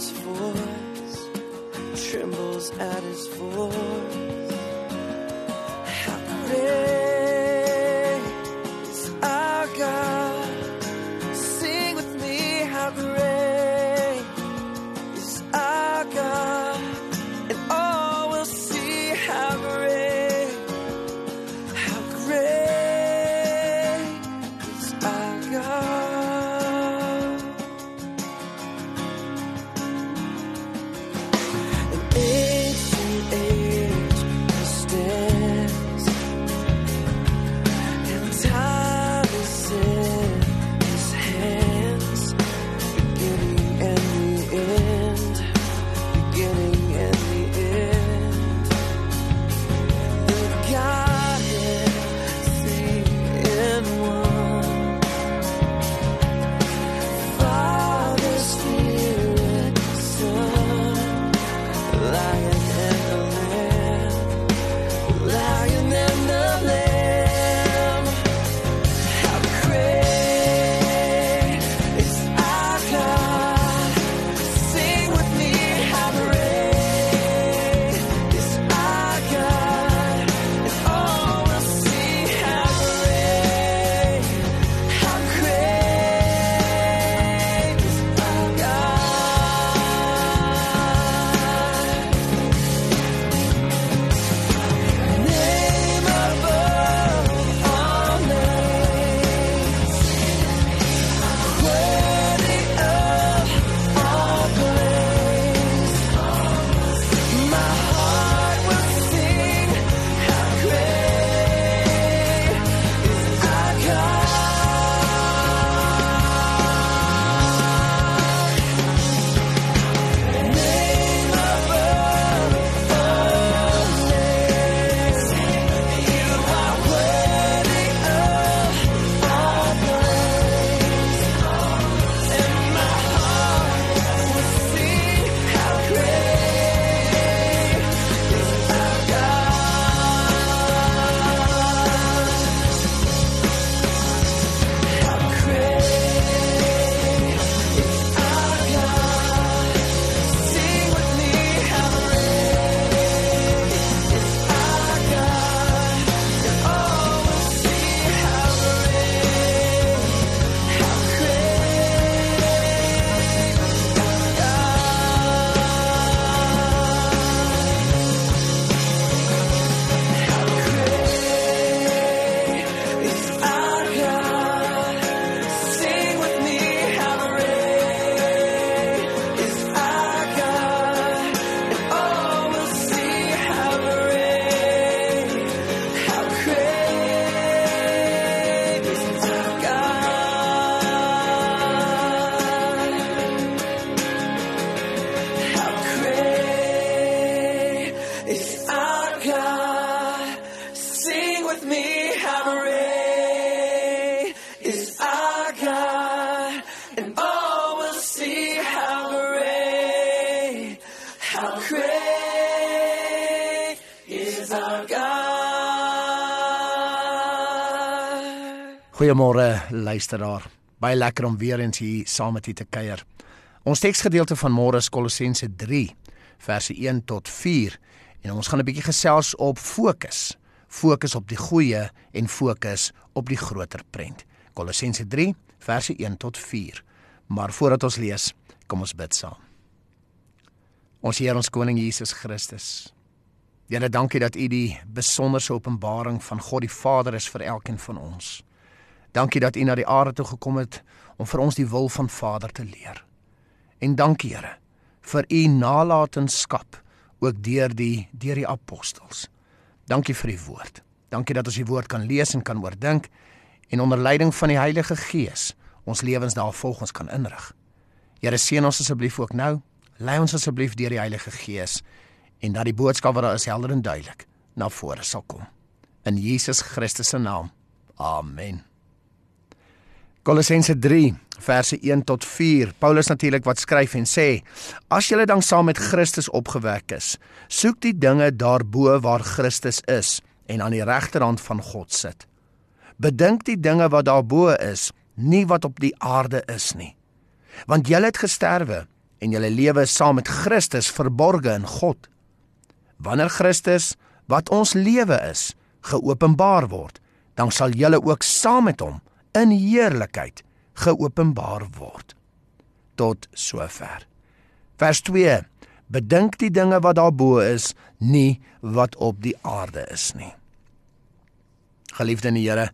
is full. Goeiemôre luisteraar. Baie lekker om weer eens hier saam met u te kuier. Ons teksgedeelte van môre is Kolossense 3 verse 1 tot 4 en ons gaan 'n bietjie gesels op fokus. Fokus op die goeie en fokus op die groter prent. Kolossense 3 verse 1 tot 4. Maar voordat ons lees, kom ons bid saam. Ons Here ons koning Jesus Christus. Here, dankie dat U die besonderse openbaring van God die Vader is vir elkeen van ons. Dankie dat U na die aarde toe gekom het om vir ons die wil van Vader te leer. En dankie Here vir U nalatenskap ook deur die deur die apostels. Dankie vir U woord. Dankie dat ons U woord kan lees en kan oordink en onder leiding van die Heilige Gees ons lewens daarvolgens kan inrig. Here seën ons asseblief ook nou. Lei ons asseblief deur die Heilige Gees en dat die boodskap wat daar is helder en duidelik na vore sal kom. In Jesus Christus se naam. Amen. Kolossense 3 verse 1 tot 4. Paulus natuurlik wat skryf en sê: As julle dan saam met Christus opgewek is, soek die dinge daarbo waar Christus is en aan die regterhand van God sit. Bedink die dinge wat daarbo is, nie wat op die aarde is nie. Want julle het gesterwe en julle lewe is saam met Christus verborge in God. Wanneer Christus wat ons lewe is, geopenbaar word, dan sal julle ook saam met hom in heerlikheid geopenbaar word. Tot sover. Vers 2: Bedink die dinge wat daarbo is, nie wat op die aarde is nie. Geliefde in die Here,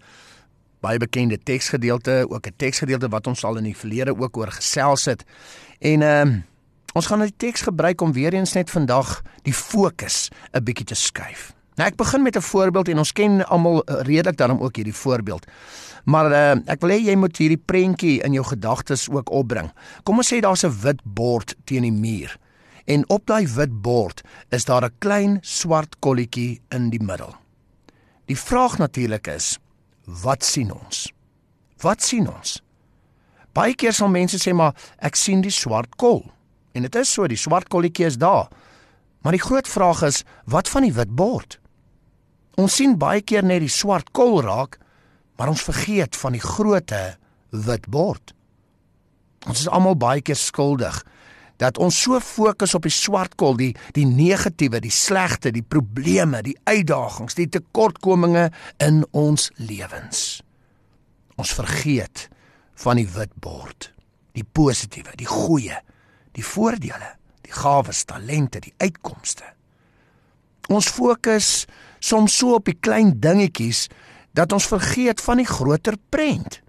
baie bekende teksgedeelte, ook 'n teksgedeelte wat ons al in die verlede ook oor gesels het. En ehm uh, ons gaan die teks gebruik om weer eens net vandag die fokus 'n bietjie te skuif. Nou ek begin met 'n voorbeeld en ons ken almal redelik daarom ook hierdie voorbeeld. Maar uh, ek wil hê jy moet hierdie prentjie in jou gedagtes ook opbring. Kom ons sê daar's 'n wit bord teen die muur. En op daai wit bord is daar 'n klein swart kolletjie in die middel. Die vraag natuurlik is, wat sien ons? Wat sien ons? Baie keer sal mense sê maar ek sien die swart kol. En dit is so, die swart kolletjie is daar. Maar die groot vraag is, wat van die wit bord? Ons sien baie keer net die swart kol raak, maar ons vergeet van die grootte wit bord. Ons is almal baie keer skuldig dat ons so fokus op die swart kol, die die negatiewe, die slegte, die probleme, die uitdagings, die tekortkominge in ons lewens. Ons vergeet van die wit bord, die positiewe, die goeie, die voordele, die gawes, talente, die uitkomste. Ons fokus soms so op die klein dingetjies dat ons vergeet van die groter prent.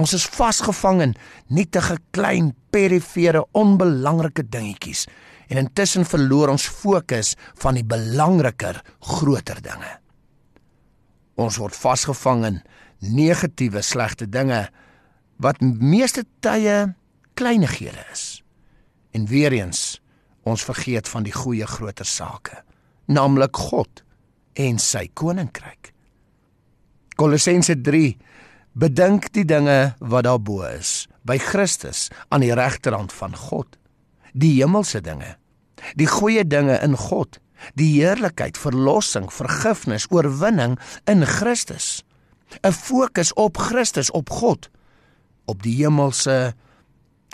Ons is vasgevang in nietige klein perifere onbelangrike dingetjies en intussen verloor ons fokus van die belangriker groter dinge. Ons word vasgevang in negatiewe slegte dinge wat meeste tye kleinighede is. En weer eens ons vergeet van die goeie groter sake, naamlik God en sy koninkryk. Kolossense 3 Bedink die dinge wat daarbo is, by Christus aan die regterhand van God, die hemelse dinge, die goeie dinge in God, die heerlikheid, verlossing, vergifnis, oorwinning in Christus. 'n Fokus op Christus, op God, op die hemelse,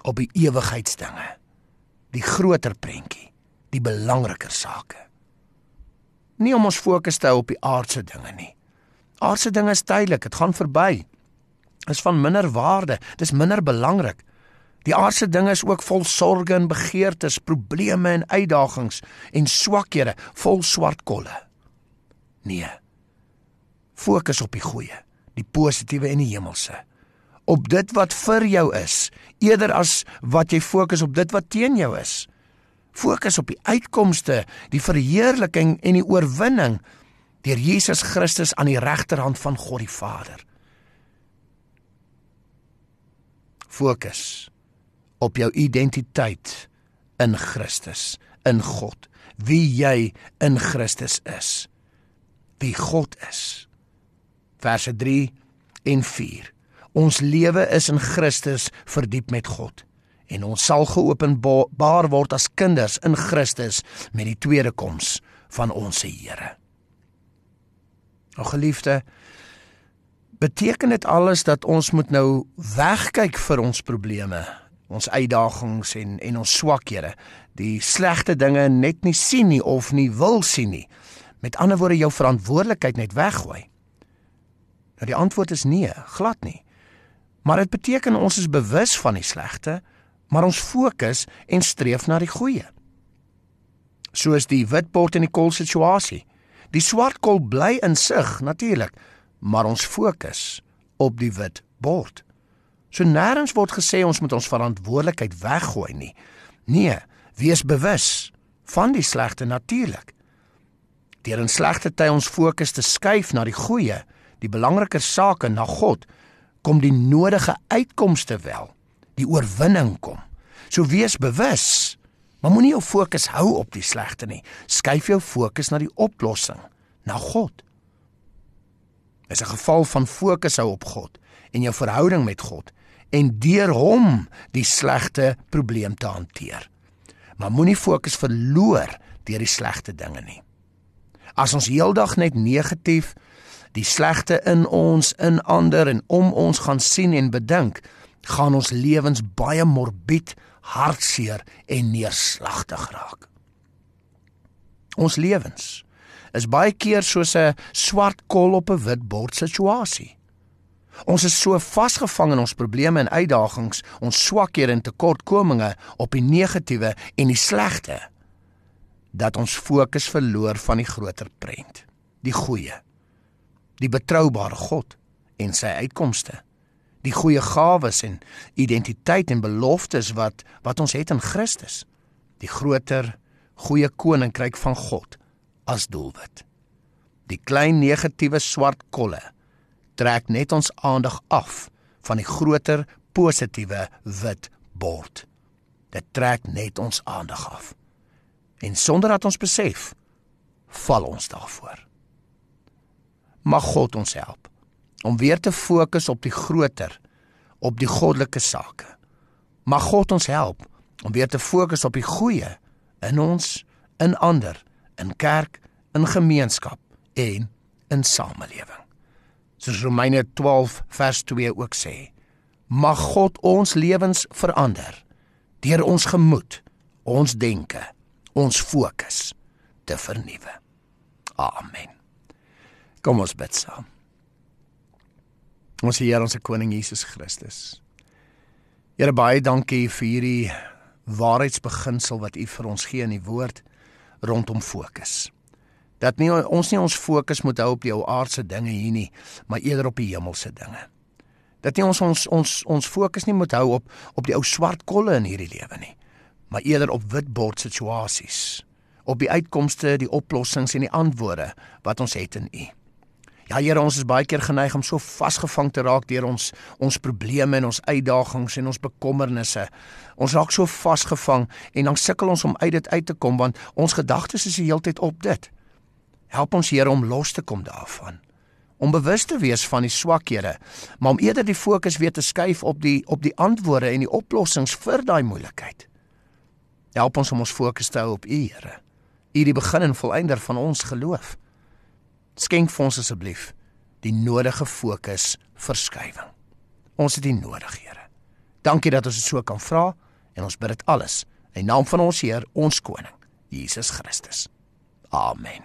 op die ewigheidsdinge, die groter prentjie, die belangriker sake. Nie om ons fokus te hou op die aardse dinge nie. Aardse dinge is tydelik, dit gaan verby. Is van minder waarde, dis minder belangrik. Die aardse dinge is ook vol sorges en begeertes, probleme en uitdagings en swakhede, vol swart kolle. Nee. Fokus op die goeie, die positiewe en die hemelse. Op dit wat vir jou is, eerder as wat jy fokus op dit wat teen jou is. Fokus op die uitkomste, die verheerliking en die oorwinning deur Jesus Christus aan die regterhand van God die Vader. Fokus op jou identiteit in Christus, in God, wie jy in Christus is. Wie God is, Verse 3 en 4. Ons lewe is in Christus verdiep met God en ons sal geopenbaar word as kinders in Christus met die tweede koms van ons Here. O geliefde, beteken dit alles dat ons moet nou wegkyk vir ons probleme, ons uitdagings en en ons swakhede, die slegte dinge net nie sien nie of nie wil sien nie. Met ander woorde jou verantwoordelikheid net weggooi. Nou die antwoord is nee, glad nie. Maar dit beteken ons is bewus van die slegte, maar ons fokus en streef na die goeie. Soos die witbord in die kol situasie. Die swart kol bly in sig natuurlik, maar ons fokus op die wit bord. So nêrens word gesê ons moet ons verantwoordelikheid weggooi nie. Nee, wees bewus van die slegte natuurlik. Deur in slegte tye ons fokus te skuif na die goeie, die belangriker sake na God, kom die nodige uitkomste wel. Die oorwinning kom. So wees bewus, maar moenie jou fokus hou op die slegte nie. Skuif jou fokus na die oplossing, na God. Dis 'n geval van fokus hou op God en jou verhouding met God en deur hom die slegte probleem te hanteer. Maar moenie fokus verloor deur die slegte dinge nie. As ons heeldag net negatief die slegte in ons, in ander en om ons gaan sien en bedink, gaan ons lewens baie morbied, hartseer en neerslagtig raak. Ons lewens is baie keer soos 'n swart kol op 'n wit bord situasie. Ons is so vasgevang in ons probleme en uitdagings, ons swakhede en tekortkominge op die negatiewe en die slegte dat ons fokus verloor van die groter prent, die goeie, die betroubare God en sy uitkomste, die goeie gawes en identiteit en beloftes wat wat ons het in Christus, die groter goeie koninkryk van God as doelwit. Die klein negatiewe swart kolle trek net ons aandag af van die groter positiewe wit bord. Dit trek net ons aandag af. En sonder dat ons besef, val ons daarvoor. Mag God ons help om weer te fokus op die groter, op die goddelike sake. Mag God ons help om weer te fokus op die goeie in ons, in ander in kerk, in gemeenskap en in samelewing. Soos Romeine 12 vers 2 ook sê, mag God ons lewens verander deur ons gemoed, ons denke, ons fokus te vernuwe. Amen. Kom ons bid saam. Ons Here, ons koning Jesus Christus. Here baie dankie vir hierdie waarheidsbeginsel wat U vir ons gee in die woord rondom fokus. Dat nie ons nie ons fokus moet hou op die ou aardse dinge hier nie, maar eerder op die hemelse dinge. Dat nie ons ons ons ons fokus nie moet hou op op die ou swart kolle in hierdie lewe nie, maar eerder op witbord situasies, op die uitkomste, die oplossings en die antwoorde wat ons het in U. Ja Here, ons is baie keer geneig om so vasgevang te raak deur ons ons probleme en ons uitdagings en ons bekommernisse. Ons raak so vasgevang en dan sukkel ons om uit dit uit te kom want ons gedagtes is die hele tyd op dit. Help ons Here om los te kom daarvan. Om bewus te wees van die swakhede, maar om eerder die fokus weer te skuif op die op die antwoorde en die oplossings vir daai moeilikheid. Help ons om ons fokus te hou op U, Here. U die begin en volëinder van ons geloof. Skenk vir ons asseblief die nodige fokus verskywing. Ons het dit nodig, Here. Dankie dat ons dit so kan vra en ons bid dit alles in naam van ons Heer, ons koning, Jesus Christus. Amen.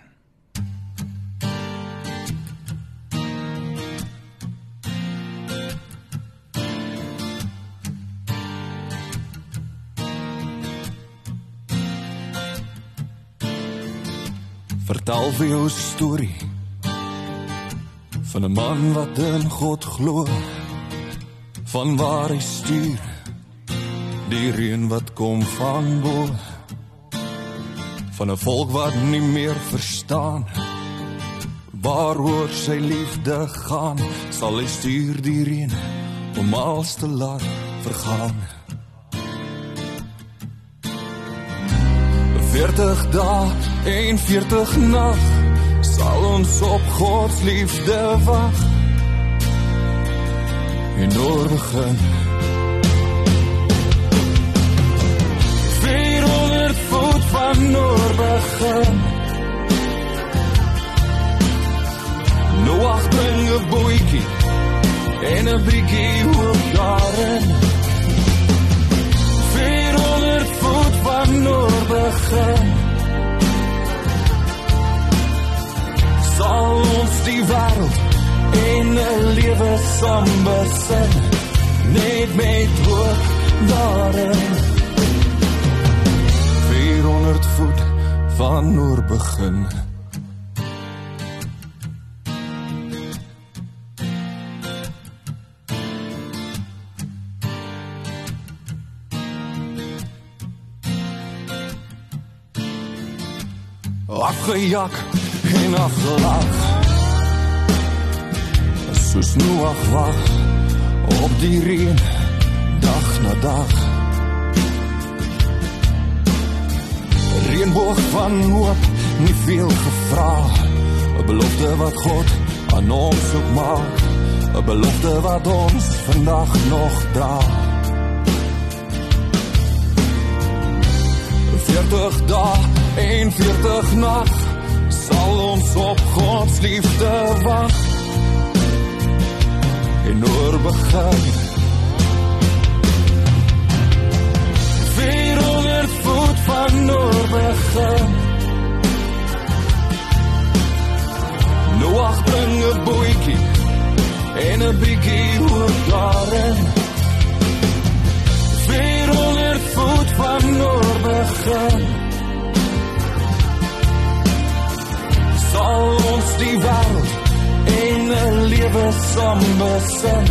Vertel vir jou storie van 'n man wat in God glo. Van waar hy stuur. Die reën wat kom van bo. Van 'n volk wat nie meer verstaan. Waaroor sy liefde gaan. Sal hy stuur die reën om alles te laat vergaan. 40 dae en 40 nag sal ons op God liefde wag en oor begin. 400 voet van oor begin. Noach bring 'n bootjie en 'n bietjie hoop daarin. 400 voet van oor Sal ons die wêreld in 'n lewe saam besin. Net met hoop daarin. 400 voet van noor begin. Afgejak en afgelag soos Noag wag op die reën dag na dag. Reënboog van hoop, nie veel gevra. 'n Belofte wat God aan ons ook maak, 'n belofte wat ons vandag nog dra. 40 dae en 40 nag sal ons op God se liefde wag en oor begin. 400 voet van oor begin. Noach bring 'n bootjie en 'n bietjie hoop daarin 400 voet van oor die wêreld in 'n lewe saam besin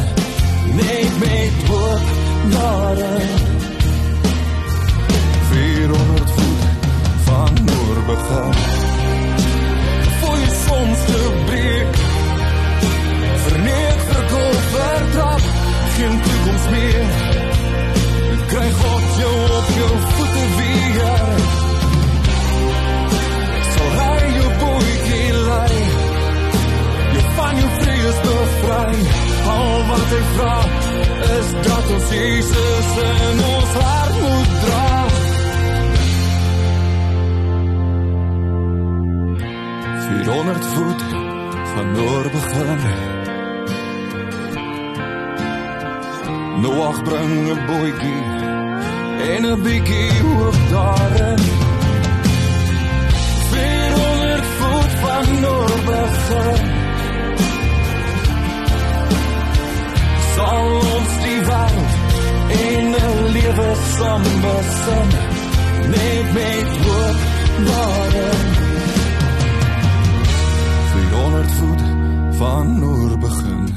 net met hoop daarin. 400 voet van noor begin. Voor je soms te breek verneek verkoop vertrap. Geen toekomst meer. Krijg God jou op jou voeten weer. Zal hij je boekie leiden voet van noor begin. Noach bring 'n bootjie en 'n bietjie hoop daarin. 400 voet van noor begin. sal ons die wêreld in 'n lewe saam besin net met hoop daarin 400 voet van noor begin